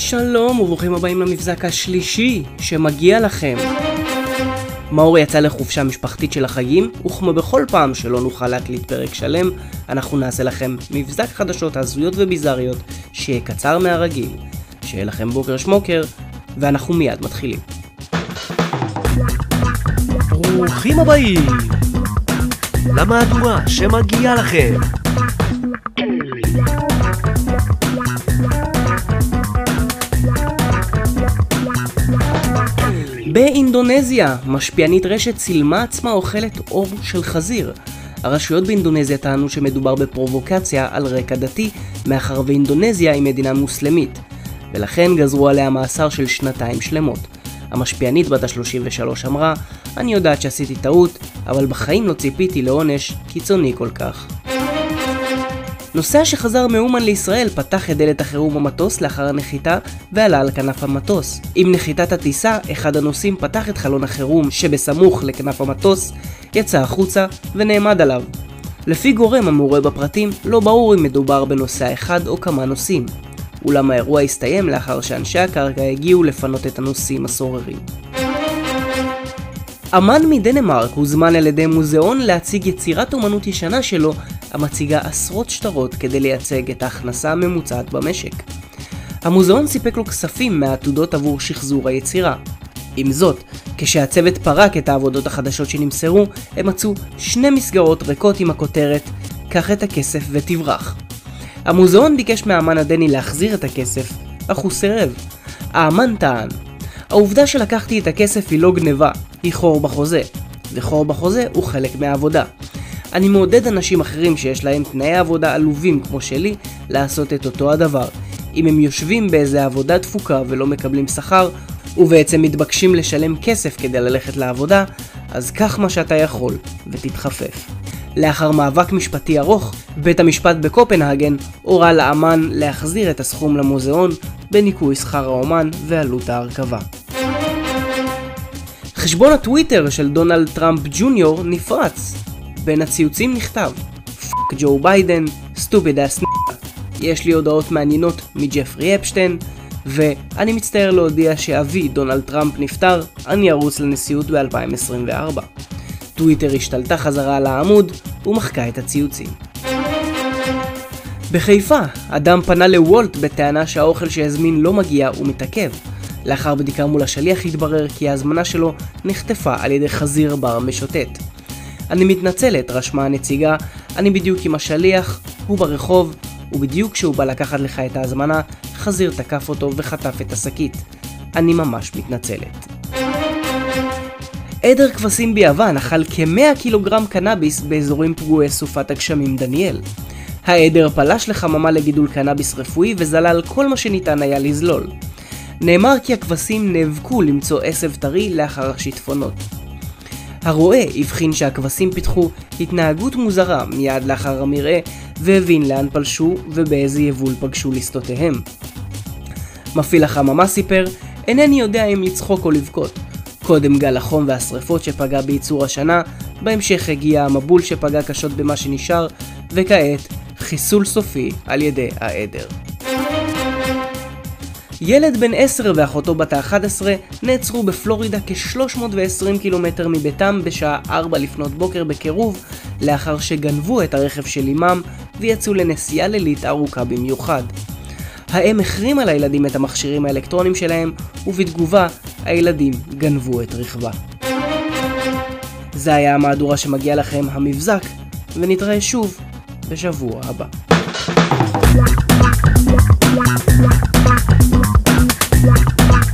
שלום וברוכים הבאים למבזק השלישי שמגיע לכם. מאור יצא לחופשה משפחתית של החגים, וכמו בכל פעם שלא נוכל להקליט פרק שלם, אנחנו נעשה לכם מבזק חדשות הזויות וביזריות, שיהיה קצר מהרגיל. שיהיה לכם בוקר שמוקר, ואנחנו מיד מתחילים. ברוכים הבאים למהדורה שמגיעה לכם. באינדונזיה, משפיענית רשת צילמה עצמה אוכלת עור של חזיר. הרשויות באינדונזיה טענו שמדובר בפרובוקציה על רקע דתי, מאחר ואינדונזיה היא מדינה מוסלמית, ולכן גזרו עליה מאסר של שנתיים שלמות. המשפיענית בת ה-33 אמרה, אני יודעת שעשיתי טעות, אבל בחיים לא ציפיתי לעונש קיצוני כל כך. נוסע שחזר מאומן לישראל פתח את דלת החירום במטוס לאחר הנחיתה ועלה על כנף המטוס. עם נחיתת הטיסה, אחד הנוסעים פתח את חלון החירום שבסמוך לכנף המטוס, יצא החוצה ונעמד עליו. לפי גורם המורה בפרטים, לא ברור אם מדובר בנוסע אחד או כמה נוסעים. אולם האירוע הסתיים לאחר שאנשי הקרקע הגיעו לפנות את הנוסעים הסוררים. אמן מדנמרק הוזמן על ידי מוזיאון להציג יצירת אומנות ישנה שלו המציגה עשרות שטרות כדי לייצג את ההכנסה הממוצעת במשק. המוזיאון סיפק לו כספים מהעתודות עבור שחזור היצירה. עם זאת, כשהצוות פרק את העבודות החדשות שנמסרו, הם מצאו שני מסגרות ריקות עם הכותרת "קח את הכסף ותברח". המוזיאון ביקש מהאמן הדני להחזיר את הכסף, אך הוא סירב. האמן טען, העובדה שלקחתי את הכסף היא לא גניבה, היא חור בחוזה, וחור בחוזה הוא חלק מהעבודה. אני מעודד אנשים אחרים שיש להם תנאי עבודה עלובים כמו שלי, לעשות את אותו הדבר. אם הם יושבים באיזה עבודה תפוקה ולא מקבלים שכר, ובעצם מתבקשים לשלם כסף כדי ללכת לעבודה, אז קח מה שאתה יכול, ותתחפף. לאחר מאבק משפטי ארוך, בית המשפט בקופנהגן הורה לאמן להחזיר את הסכום למוזיאון בניכוי שכר האומן ועלות ההרכבה. חשבון הטוויטר של דונלד טראמפ ג'וניור נפרץ. בין הציוצים נכתב fuck ג'ו ביידן, stupid ass. יש לי הודעות מעניינות מג'פרי אפשטיין, ואני מצטער להודיע שאבי דונלד טראמפ נפטר, אני ארוץ לנשיאות ב-2024. טוויטר השתלטה חזרה על העמוד ומחקה את הציוצים. בחיפה, אדם פנה לוולט בטענה שהאוכל שהזמין לא מגיע ומתעכב. לאחר בדיקה מול השליח התברר כי ההזמנה שלו נחטפה על ידי חזיר בר משוטט. אני מתנצלת, רשמה הנציגה, אני בדיוק עם השליח, הוא ברחוב, ובדיוק כשהוא בא לקחת לך את ההזמנה, חזיר תקף אותו וחטף את השקית. אני ממש מתנצלת. עדר כבשים ביוון אכל כ-100 קילוגרם קנאביס באזורים פגועי סופת הגשמים דניאל. העדר פלש לחממה לגידול קנאביס רפואי וזלל כל מה שניתן היה לזלול. נאמר כי הכבשים נאבקו למצוא עשב טרי לאחר השיטפונות. הרועה הבחין שהכבשים פיתחו התנהגות מוזרה מיד לאחר המרעה והבין לאן פלשו ובאיזה יבול פגשו לשדותיהם. מפעיל החממה סיפר, אינני יודע אם לצחוק או לבכות. קודם גל החום והשרפות שפגע בייצור השנה, בהמשך הגיע המבול שפגע קשות במה שנשאר, וכעת חיסול סופי על ידי העדר. ילד בן 10 ואחותו בת ה-11 נעצרו בפלורידה כ-320 קילומטר מביתם בשעה 4 לפנות בוקר בקירוב, לאחר שגנבו את הרכב של אמם ויצאו לנסיעה לילית ארוכה במיוחד. האם החרימה לילדים את המכשירים האלקטרונים שלהם, ובתגובה הילדים גנבו את רכבה. זה היה המהדורה שמגיע לכם המבזק, ונתראה שוב בשבוע הבא. Black, black.